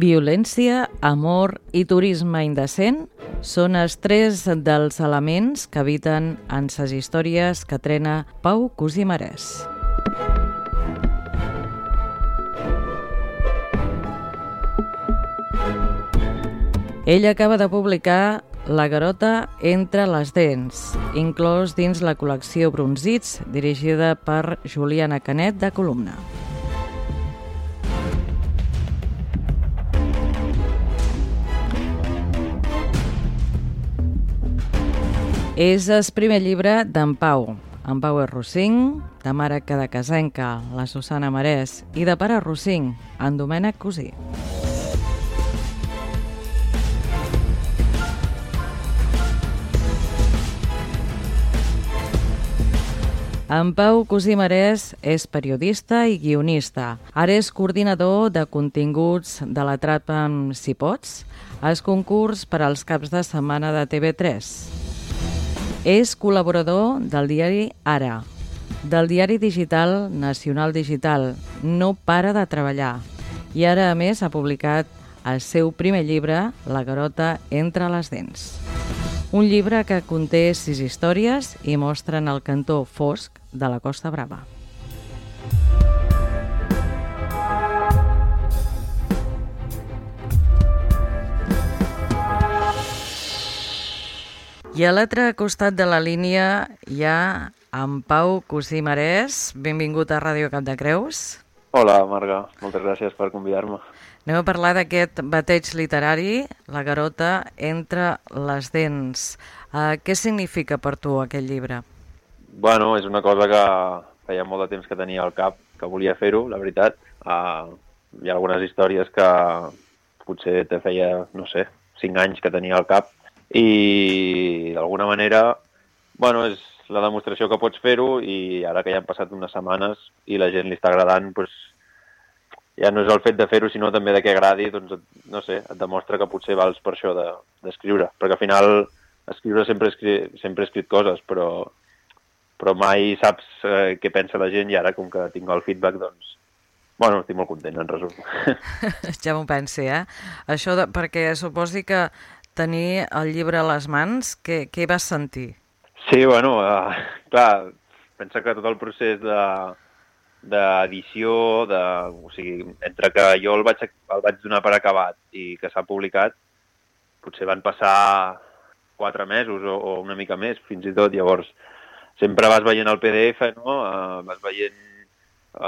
Violència, amor i turisme indecent són els tres dels elements que habiten en ses històries que trena Pau Cosimarès. Ell acaba de publicar La garota entre les dents, inclòs dins la col·lecció Bronzits, dirigida per Juliana Canet de Columna. És el primer llibre d'en Pau. En Pau és Rossing, de mare Cadacasenca, la Susana Marès, i de pare Rossing, en Domènec Cosí. En Pau Cosí Marès és periodista i guionista. Ara és coordinador de continguts de la Trapa Si Pots, el concurs per als caps de setmana de TV3. És col·laborador del diari Ara, del diari digital Nacional Digital. No para de treballar. I ara, a més, ha publicat el seu primer llibre, La garota entre les dents. Un llibre que conté sis històries i mostren el cantó fosc de la Costa Brava. I a l'altre costat de la línia hi ha en Pau Cosí Marès. Benvingut a Ràdio Cap de Creus. Hola, Marga. Moltes gràcies per convidar-me. Anem a parlar d'aquest bateig literari, La garota entre les dents. Uh, què significa per tu aquest llibre? Bueno, és una cosa que feia molt de temps que tenia al cap, que volia fer-ho, la veritat. Uh, hi ha algunes històries que potser te feia, no sé, cinc anys que tenia al cap i d'alguna manera, bueno, és la demostració que pots fer-ho i ara que ja han passat unes setmanes i la gent li està agradant, doncs, ja no és el fet de fer-ho, sinó també de que agradi, doncs, no sé, et demostra que potser vals per això d'escriure, de, perquè al final escriure sempre he escrit, sempre he escrit coses, però, però mai saps eh, què pensa la gent i ara, com que tinc el feedback, doncs, bueno, estic molt content, en resum. ja m'ho pensi, eh? Això de, perquè suposi que tenir el llibre a les mans, què, què vas sentir? Sí, bueno, uh, clar, pensa que tot el procés de d'edició, de, o sigui, entre que jo el vaig, el vaig donar per acabat i que s'ha publicat, potser van passar quatre mesos o, o una mica més, fins i tot. Llavors, sempre vas veient el PDF, no? Uh, vas veient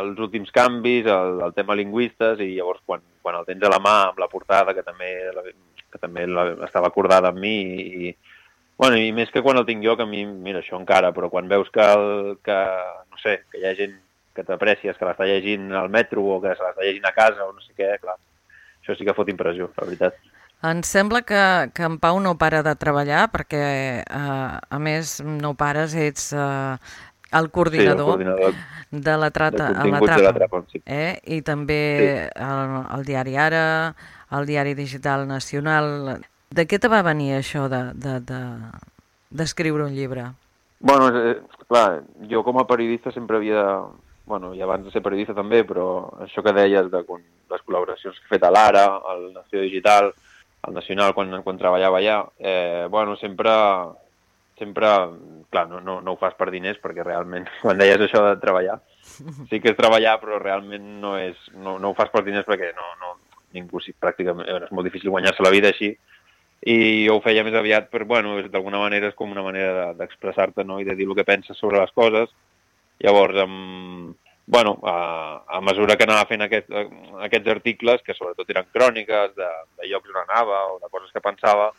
els últims canvis, el, el tema lingüistes, i llavors quan, quan el tens a la mà amb la portada, que també la, que també la, estava acordada amb mi i, bueno, i més que quan el tinc jo, que a mi, mira, això encara, però quan veus que, el, que no sé, que hi ha gent que t'aprecies, que l'està llegint al metro o que se l'està llegint a casa o no sé què, clar, això sí que fot impressió, la veritat. Em sembla que, que en Pau no para de treballar perquè, eh, a més, no pares, ets eh, el coordinador, sí, el coordinador de la trata, a la trapa, la trapa sí. eh? i també sí. el, el diari Ara, al Diari Digital Nacional. De què te va venir això d'escriure de, de, un llibre? Bueno, eh, clar, jo com a periodista sempre havia... Bueno, i abans de ser periodista també, però això que deies de les col·laboracions que he fet a l'Ara, al Nació Digital, al Nacional, quan, quan treballava allà, eh, bueno, sempre, sempre, clar, no, no, no ho fas per diners, perquè realment, quan deies això de treballar, sí que és treballar, però realment no, és, no, no ho fas per diners perquè no, no, ningú, sí, pràcticament, és molt difícil guanyar-se la vida així, i jo ho feia més aviat per, bueno, d'alguna manera és com una manera d'expressar-te, no?, i de dir el que penses sobre les coses. Llavors, amb, bueno, a, a mesura que anava fent aquest, aquests articles, que sobretot eren cròniques de, de llocs on anava o de coses que pensava,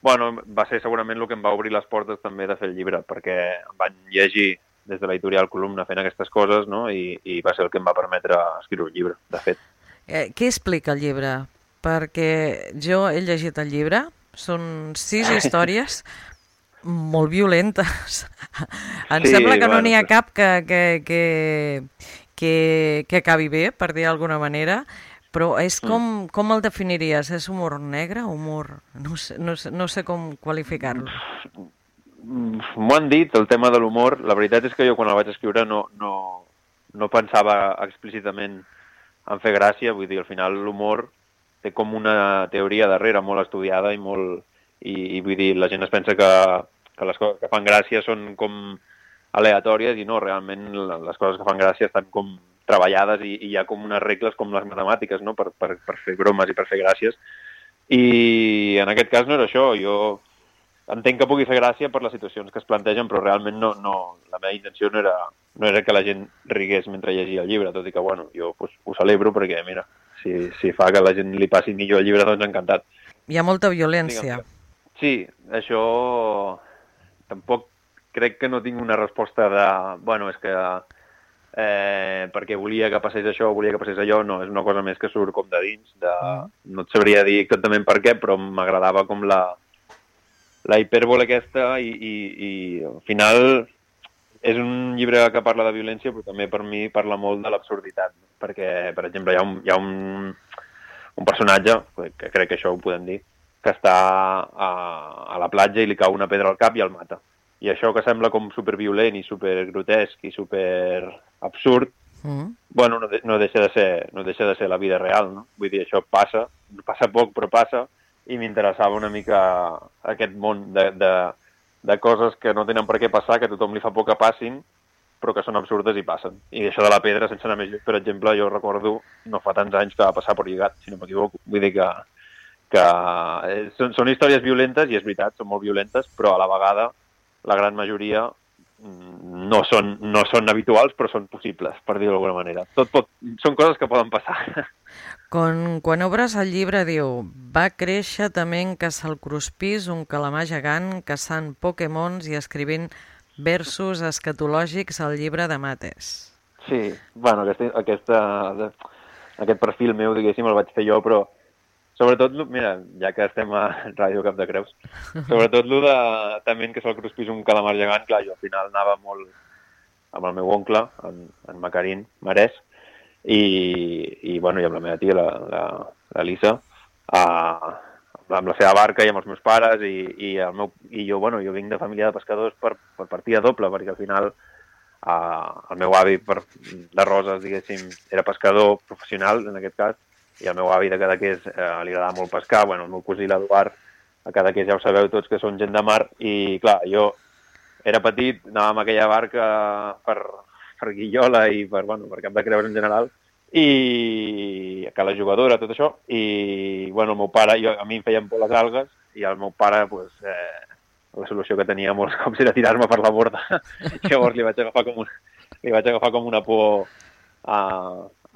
bueno, va ser segurament el que em va obrir les portes també de fer el llibre, perquè em van llegir des de l'editorial Columna fent aquestes coses, no?, i, i va ser el que em va permetre escriure un llibre, de fet. Eh, què explica el llibre? Perquè jo he llegit el llibre, són sis històries molt violentes. em sí, sembla que bueno, no n'hi ha cap que, que, que, que, que acabi bé, per dir d'alguna manera, Però és com, mm. com el definiries? És humor negre? Humor... No sé, no sé, no sé com qualificar-lo. M'ho han dit, el tema de l'humor. La veritat és que jo quan el vaig escriure no, no, no pensava explícitament en fer gràcia. Vull dir, al final l'humor té com una teoria darrere molt estudiada i molt... I, i vull dir, la gent es pensa que, que les coses que fan gràcia són com aleatòries i no, realment les coses que fan gràcia estan com treballades i, i hi ha com unes regles com les matemàtiques no? per, per, per fer bromes i per fer gràcies. I en aquest cas no era això, jo entenc que pugui fer gràcia per les situacions que es plantegen, però realment no, no, la meva intenció no era, no era que la gent rigués mentre llegia el llibre, tot i que, bueno, jo pues, ho celebro perquè, mira, si, si fa que la gent li passi millor el llibre, doncs encantat. Hi ha molta violència. Sí, això tampoc crec que no tinc una resposta de... Bueno, és que eh, perquè volia que passés això, volia que passés allò, no, és una cosa més que surt com de dins, de... Mm. no et sabria dir exactament per què, però m'agradava com la, la hipèrbole aquesta i, i, i al final és un llibre que parla de violència, però també per mi parla molt de l'absurditat, perquè, per exemple, hi ha un, hi ha un, un personatge, que crec que això ho podem dir, que està a, a la platja i li cau una pedra al cap i el mata. I això que sembla com superviolent i supergrotesc i super absurd, mm. bueno, no, de, no, deixa de ser, no deixa de ser la vida real, no? Vull dir, això passa, passa poc però passa, i m'interessava una mica aquest món de, de, de coses que no tenen per què passar, que a tothom li fa por que passin, però que són absurdes i passen. I això de la pedra, sense anar més lluny, per exemple, jo recordo, no fa tants anys que va passar per lligat, si no m'equivoco. Vull dir que, que eh, són, són històries violentes, i és veritat, són molt violentes, però a la vegada la gran majoria Mm, no són, no són habituals, però són possibles, per dir-ho d'alguna manera. Tot pot, són coses que poden passar. Quan, quan obres el llibre diu va créixer també en el Cruspís un calamar gegant caçant Pokémons i escrivint versos escatològics al llibre de mates. Sí, bueno, aquesta, aquesta, aquest perfil meu, diguéssim, el vaig fer jo, però Sobretot, mira, ja que estem a Ràdio Cap de Creus, sobretot el de també que se'l cruspís un calamar gegant, clar, jo al final anava molt amb el meu oncle, en, en Macarín, Marès, i, i, bueno, i amb la meva tia, la, la, la Lisa, a, amb la seva barca i amb els meus pares, i, i, el meu, i jo, bueno, jo vinc de família de pescadors per, per partida doble, perquè al final uh, el meu avi per, de Roses, diguéssim, era pescador professional, en aquest cas, i el meu avi de Cadaqués eh, li agradava molt pescar, bueno, el meu cosí l'Eduard a Cadaqués ja ho sabeu tots que són gent de mar i clar, jo era petit, anava amb aquella barca per, per Guillola i per, bueno, per Cap de Creus en general i a la jugadora, tot això, i bueno, el meu pare, jo, a mi em feien por les algues i el meu pare, pues, eh, la solució que tenia molts cops era tirar-me per la borda. Llavors li vaig agafar com, un, li vaig agafar com una por a,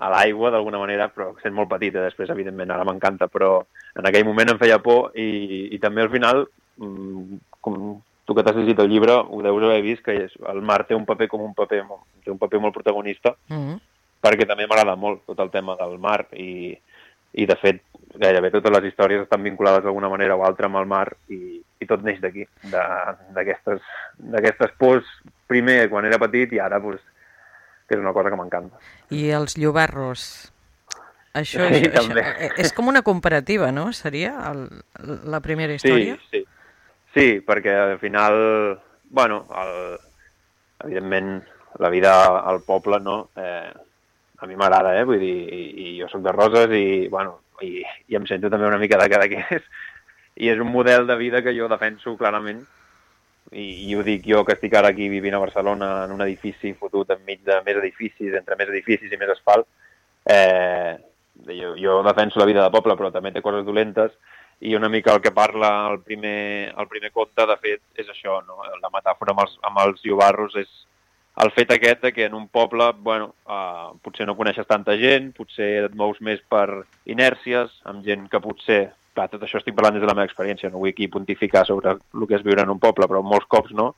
a l'aigua d'alguna manera, però sent molt petita després, evidentment, ara m'encanta, però en aquell moment em feia por i, i també al final, mm, com tu que t'has llegit el llibre, ho deus haver vist, que el mar té un paper com un paper, té un paper molt protagonista, mm -hmm. perquè també m'agrada molt tot el tema del mar i, i de fet, gairebé totes les històries estan vinculades d'alguna manera o altra amb el mar i, i tot neix d'aquí, d'aquestes pors primer quan era petit i ara pues, que és una cosa que m'encanta. I els llobarros? Això, sí, això, això eh, és com una comparativa, no? Seria el, la primera història? Sí, sí. Sí, perquè al final, bueno, el, evidentment, la vida al poble, no? Eh, a mi m'agrada, eh? Vull dir, i, i jo sóc de Roses i, bueno, i, i em sento també una mica de cada que és. I és un model de vida que jo defenso clarament i, i ho dic jo que estic ara aquí vivint a Barcelona en un edifici fotut enmig de més edificis, entre més edificis i més asfalt, eh, jo, jo defenso la vida de poble, però també té coses dolentes, i una mica el que parla el primer, el primer conte, de fet, és això, no? la metàfora amb els, amb els llobarros és el fet aquest de que en un poble, bueno, eh, potser no coneixes tanta gent, potser et mous més per inèrcies, amb gent que potser clar, tot això estic parlant des de la meva experiència, no vull aquí pontificar sobre el que és viure en un poble, però molts cops no,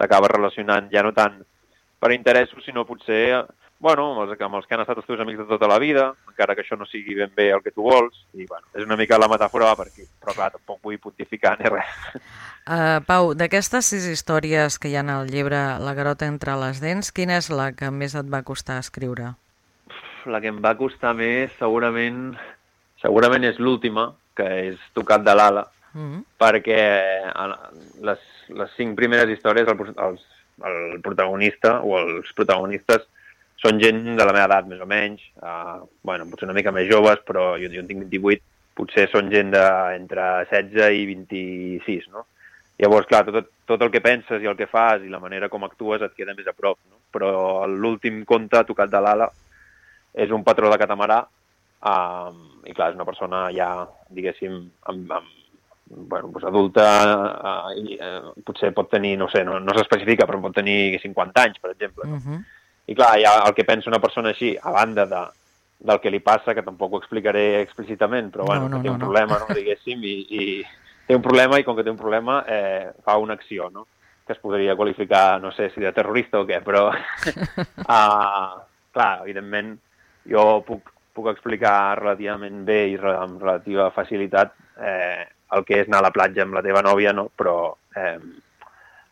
t'acabes relacionant ja no tant per interessos, sinó potser bueno, amb els, amb els que han estat els teus amics de tota la vida, encara que això no sigui ben bé el que tu vols, i bueno, és una mica la metàfora va per aquí, però clar, tampoc vull pontificar ni res. Uh, Pau, d'aquestes sis històries que hi ha al llibre La garota entre les dents, quina és la que més et va costar escriure? la que em va costar més segurament segurament és l'última, que és Tocat de l'ala, mm -hmm. perquè les, les cinc primeres històries el, els, el protagonista o els protagonistes són gent de la meva edat, més o menys, uh, bueno, potser una mica més joves, però jo, jo en tinc 28, potser són gent d'entre 16 i 26, no? Llavors, clar, tot, tot el que penses i el que fas i la manera com actues et queda més a prop, no? Però l'últim conte, tocat de l'ala, és un patró de catamarà um, i, clar, és una persona ja, diguéssim, amb, amb, bueno, doncs adulta, uh, i, uh, potser pot tenir, no sé, no, no s'especifica, però pot tenir 50 anys, per exemple. No? Uh -huh. I clar, ja el que pensa una persona així, a banda de, del que li passa, que tampoc ho explicaré explícitament, però bueno, no, no, que té un no, problema, no, diguéssim, i, i té un problema i com que té un problema eh, fa una acció, no? que es podria qualificar, no sé si de terrorista o què, però uh, clar, evidentment jo puc, puc explicar relativament bé i amb relativa facilitat eh, el que és anar a la platja amb la teva nòvia, no? però eh,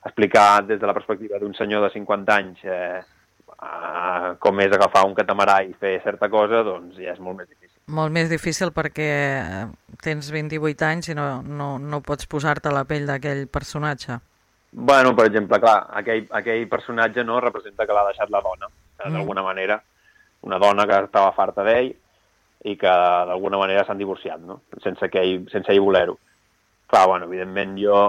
explicar des de la perspectiva d'un senyor de 50 anys eh, eh, com és agafar un catamarà i fer certa cosa, doncs ja és molt més difícil. Molt més difícil perquè eh, tens 28 anys i no, no, no pots posar-te a la pell d'aquell personatge. Bueno, per exemple, clar, aquell, aquell personatge no representa que l'ha deixat la dona, mm. d'alguna manera, una dona que estava farta d'ell i que d'alguna manera s'han divorciat, no? sense, que ell, sense ell voler-ho. Clar, bueno, evidentment jo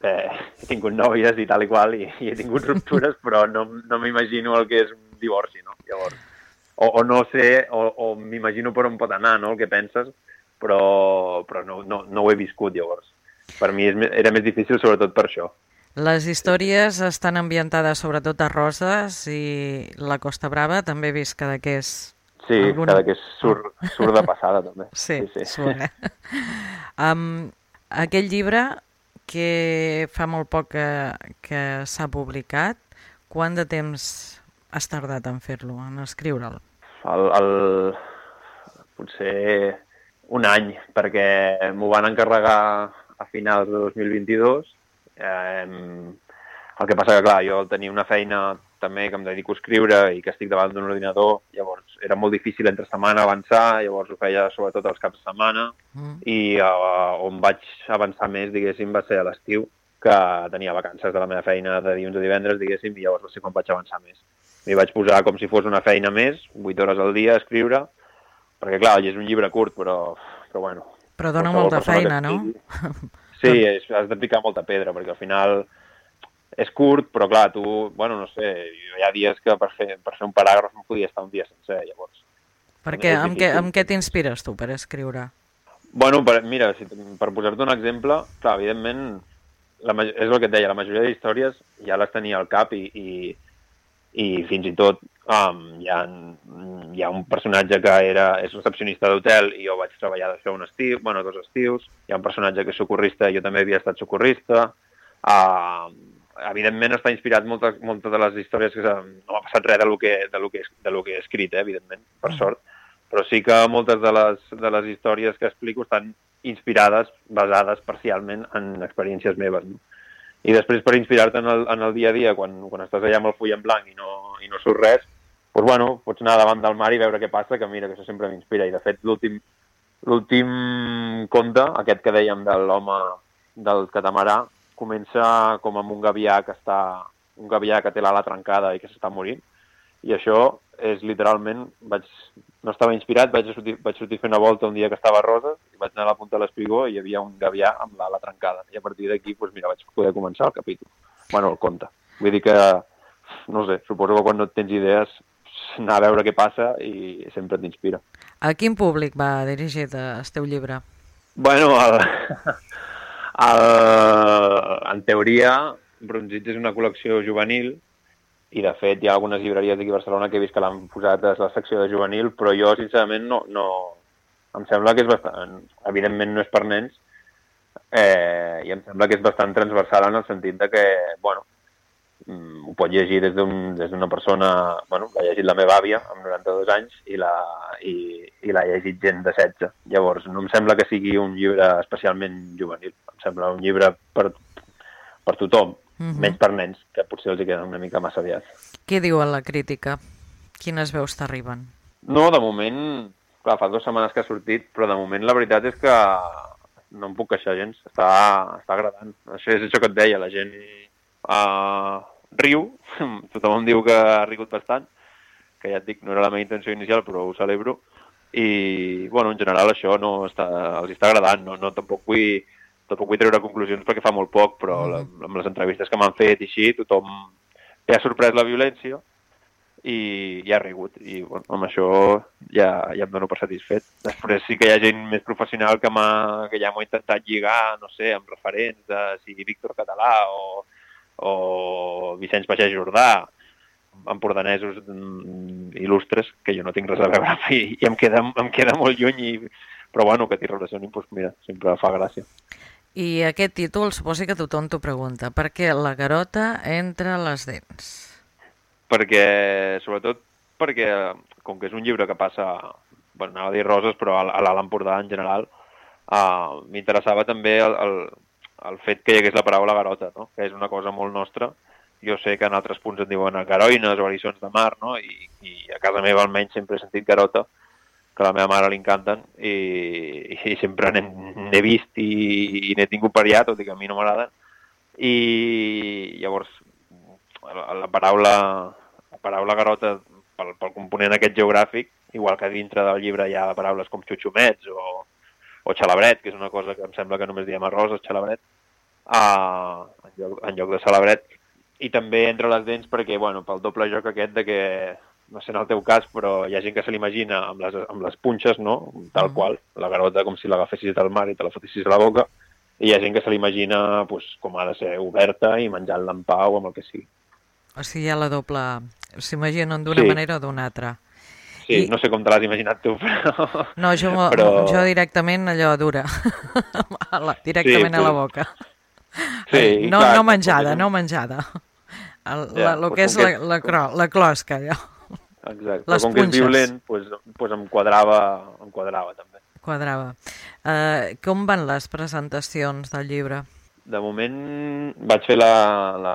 eh, he tingut nòvies i tal i qual i, i he tingut ruptures, però no, no m'imagino el que és un divorci, no? Llavors, o, o no sé, o, o m'imagino per on pot anar, no?, el que penses, però, però no, no, no ho he viscut, llavors. Per mi és, era més difícil sobretot per això. Les històries estan ambientades sobretot a Roses i la Costa Brava. També he vist que és... Sí, alguna... que és surt, surt de passada, també. Sí, sí, sí. Surt, eh? um, aquell llibre que fa molt poc que, que s'ha publicat, quant de temps has tardat en fer-lo, en escriure'l? El, el... Potser un any, perquè m'ho van encarregar a finals de 2022 Eh, el que passa que, clar, jo tenia una feina també que em dedico a escriure i que estic davant d'un ordinador, llavors era molt difícil entre setmana avançar, llavors ho feia sobretot els caps de setmana mm. i uh, on vaig avançar més, diguéssim, va ser a l'estiu, que tenia vacances de la meva feina de dilluns a divendres, diguéssim, i llavors va ser quan vaig avançar més. M'hi vaig posar com si fos una feina més, 8 hores al dia a escriure, perquè clar, és un llibre curt, però, però bueno... Però dona molta feina, no? Sí, és, has de picar molta pedra, perquè al final és curt, però clar, tu, bueno, no sé, hi ha dies que per fer, per fer un paràgraf no podia estar un dia sencer, llavors. Per què? Amb, què, amb què t'inspires tu per escriure? Bueno, per, mira, si, per posar-te un exemple, clar, evidentment, la, és el que et deia, la majoria d'històries ja les tenia al cap i, i, i fins i tot um, hi, ha, hi ha un personatge que era, és recepcionista d'hotel i jo vaig treballar d'això un estiu, bueno, dos estius, hi ha un personatge que és socorrista i jo també havia estat socorrista, uh, evidentment està inspirat moltes, moltes de les històries que no m'ha passat res de lo que, de lo que, de lo que he escrit, eh, evidentment, per mm. sort, però sí que moltes de les, de les històries que explico estan inspirades, basades parcialment en experiències meves. No? i després per inspirar-te en, el, en el dia a dia, quan, quan estàs allà amb el full en blanc i no, i no surt res, doncs bueno, pots anar davant del mar i veure què passa, que mira, que això sempre m'inspira. I de fet, l'últim l'últim conte, aquest que dèiem de l'home del catamarà, comença com amb un gavià que està un gavià que té l'ala trencada i que s'està morint, i això és literalment, vaig, no estava inspirat, vaig sortir, vaig sortir fer una volta un dia que estava a Roses i vaig anar a la punta de l'espigó i hi havia un gavià amb l'ala trencada. I a partir d'aquí, doncs mira, vaig poder començar el capítol. Bueno, el conte. Vull dir que, no sé, suposo que quan no tens idees anar a veure què passa i sempre t'inspira. A quin públic va dirigit el teu llibre? Bueno, el, el, en teoria, Bronzits és una col·lecció juvenil, i de fet hi ha algunes llibreries d'aquí a Barcelona que he vist que l'han posat a la secció de juvenil, però jo sincerament no, no... em sembla que és bastant... Evidentment no és per nens, eh, i em sembla que és bastant transversal en el sentit de que, bueno, ho pot llegir des d'una un, persona... Bueno, l'ha llegit la meva àvia, amb 92 anys, i l'ha i, i llegit gent de 16. Llavors, no em sembla que sigui un llibre especialment juvenil. Em sembla un llibre per, per tothom uh mhm. -huh. menys per nens, que potser els hi queden una mica massa aviat. Què diu a la crítica? Quines veus t'arriben? No, de moment, clar, fa dues setmanes que ha sortit, però de moment la veritat és que no em puc queixar gens. Està, està agradant. Això és això que et deia, la gent uh, riu, tothom em diu que ha rigut bastant, que ja et dic, no era la meva intenció inicial, però ho celebro, i, bueno, en general això no està, els està agradant, no, no tampoc vull tampoc vull treure conclusions perquè fa molt poc, però mm. la, amb les entrevistes que m'han fet i així, tothom li ha sorprès la violència i, i ha rigut. I bueno, amb això ja, ja em dono per satisfet. Després sí que hi ha gent més professional que, que ja m'ho ha intentat lligar, no sé, amb referents de sigui Víctor Català o, o Vicenç Pagès Jordà, empordanesos mm, il·lustres que jo no tinc res a veure i, i em, queda, em queda molt lluny i, però bueno, que t'hi relacionin, doncs mira, sempre fa gràcia. I aquest títol suposi que tothom t'ho pregunta. Per què la garota entre les dents? Perquè, sobretot, perquè com que és un llibre que passa, bueno, anava a dir roses, però a l'Alt Empordà en general, uh, m'interessava també el, el, el fet que hi hagués la paraula garota, no? que és una cosa molt nostra. Jo sé que en altres punts en diuen garoines o erissons de mar, no? I, i a casa meva almenys sempre he sentit garota, que a la meva mare li encanten i, i sempre n'he vist i, i n'he tingut per allà, tot i que a mi no m'agraden. I llavors la, la paraula la paraula garota pel, pel component aquest geogràfic, igual que dintre del llibre hi ha paraules com xuxumets o, o xalabret, que és una cosa que em sembla que només diem arròs o xalabret, uh, en, lloc, en lloc de celebret. I també entre les dents perquè, bueno, pel doble joc aquest de que no sé en el teu cas, però hi ha gent que se l'imagina amb, les, amb les punxes, no? Tal mm. qual, la garota com si l'agafessis del mar i te la fotessis a la boca, i hi ha gent que se l'imagina pues, com ha de ser oberta i menjant-la en pau amb el que sigui. O sigui, hi ha la doble... S'imaginen d'una sí. manera o d'una altra. Sí, I... no sé com te l'has imaginat tu, però... No, jo, però... jo directament allò dura, directament sí, a la boca. Sí, no, clar, no menjada, no menjada. El, ja, la, el que és la, la, la, la closca, allò. Exacte, Les com punxes. que és violent, pues, pues em, quadrava, em quadrava també. Quadrava. Uh, com van les presentacions del llibre? De moment vaig fer la, la,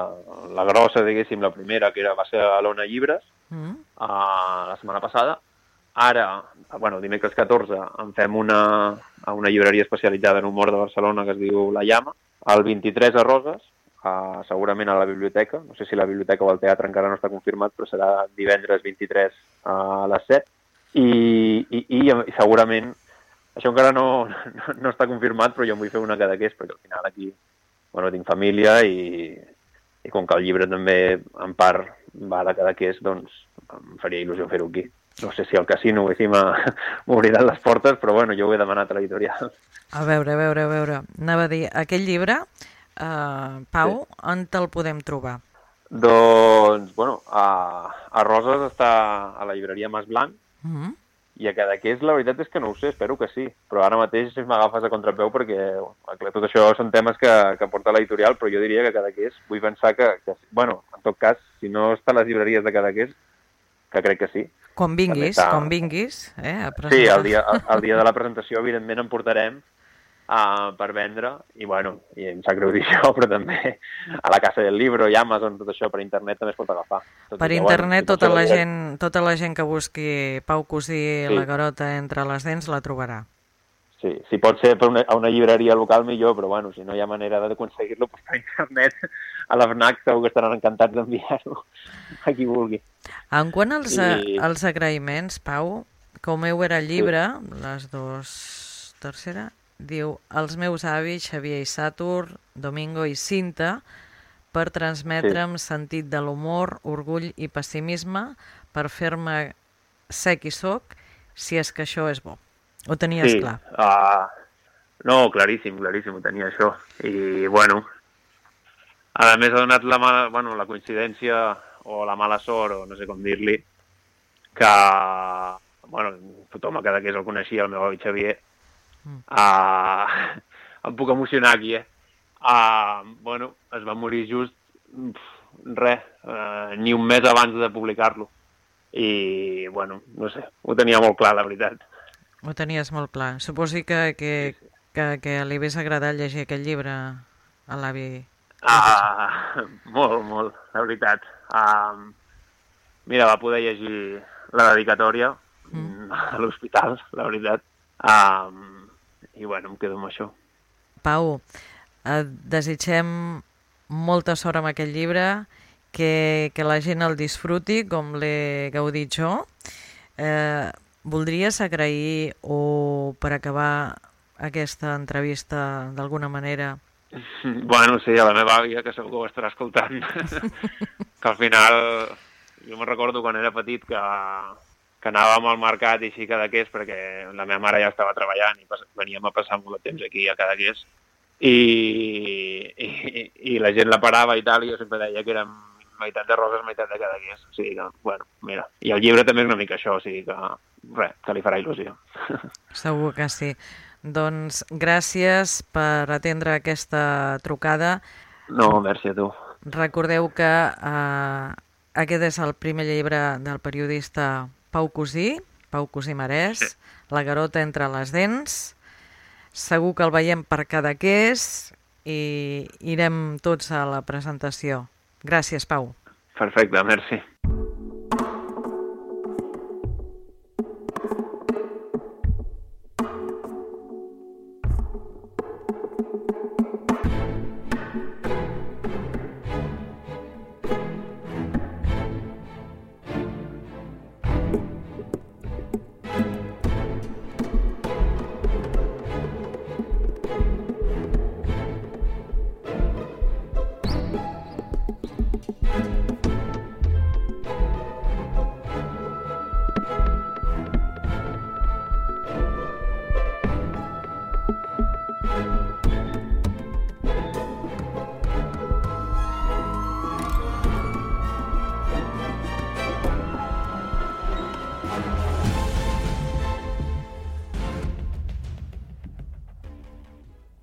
la grossa, diguéssim, la primera, que era, va ser a l'Ona Llibres, mm. uh, la setmana passada. Ara, bueno, dimecres 14, en fem una, a una llibreria especialitzada en humor de Barcelona que es diu La Llama. El 23 a Roses, uh, segurament a la biblioteca. No sé si la biblioteca o el teatre encara no està confirmat, però serà divendres 23 a les 7. I, i, i, segurament, això encara no, no, no està confirmat, però jo em vull fer una cadaqués, perquè al final aquí bueno, tinc família i, i com que el llibre també en part va de cadaqués, doncs em faria il·lusió fer-ho aquí. No sé si al casino m'obriran les portes, però bueno, jo ho he demanat a l'editorial. A veure, a veure, a veure. Anava a dir, aquell llibre Uh, Pau, sí. on te'l podem trobar? Doncs, bueno, a, a Roses està a la llibreria Mas Blanc uh mhm. -huh. i a Cadaqués la veritat és que no ho sé, espero que sí, però ara mateix m'agafes a contrapeu perquè clar, tot això són temes que, que porta l'editorial, però jo diria que Cadaqués, vull pensar que, que, bueno, en tot cas, si no està a les llibreries de Cadaqués, que crec que sí. Com vinguis, està... com vinguis, eh, a. Sí, el dia, el, el dia de la presentació, evidentment, en portarem uh, per vendre i bueno, i em sap greu dir això, però també a la Casa del Libro i Amazon, tot això per internet també es pot agafar. Tot per internet bueno, tota, la gent, tota la gent que busqui Pau Cosí sí. la garota entre les dents la trobarà. Sí, si pot ser per una, a una llibreria local millor, però bueno, si no hi ha manera d'aconseguir-lo per internet, a la FNAC segur que estaran encantats d'enviar-ho a qui vulgui. En quant als, I... als agraïments, Pau, com heu era el llibre, sí. les dues tercera, diu els meus avis, Xavier i Satur, Domingo i Cinta, per transmetre'm sí. sentit de l'humor, orgull i pessimisme, per fer-me ser qui sóc, si és que això és bo. Ho tenies sí. clar? Uh, no, claríssim, claríssim, ho tenia això. I, bueno, a més ha donat la, mala, bueno, la coincidència o la mala sort, o no sé com dir-li, que, bueno, tothom que el coneixia, el meu avi Xavier, Mm. Uh, em puc emocionar aquí, eh? Uh, bueno, es va morir just res, uh, ni un mes abans de publicar-lo. I, bueno, no sé, ho tenia molt clar, la veritat. Ho tenies molt clar. Suposi que, que, que, que li hagués agradat llegir aquest llibre a l'avi. Ah, molt, molt, la veritat. Uh, mira, va poder llegir la dedicatòria, mm. a l'hospital, la veritat. Um, I bueno, em quedo amb això. Pau, et desitgem molta sort amb aquest llibre, que, que la gent el disfruti com l'he gaudit jo. Eh, voldries agrair o per acabar aquesta entrevista d'alguna manera? Bueno, sí, a la meva àvia, que segur que ho estarà escoltant, que al final, jo me'n recordo quan era petit que, que anàvem al mercat i així a Cadaqués, perquè la meva mare ja estava treballant i veníem a passar molt de temps aquí a Cadaqués, i, i, i la gent la parava i tal, i jo sempre deia que érem meitat de roses, meitat de Cadaqués. O sigui que, bueno, mira. I el llibre també és una mica això, o sigui que, res, que li farà il·lusió. Segur que sí. Doncs gràcies per atendre aquesta trucada. No, merci a tu. Recordeu que eh, aquest és el primer llibre del periodista Pau Cosí, Pau Cosí Marès, sí. La garota entre les dents. Segur que el veiem per Cadaqués i irem tots a la presentació. Gràcies, Pau. Perfecte, merci.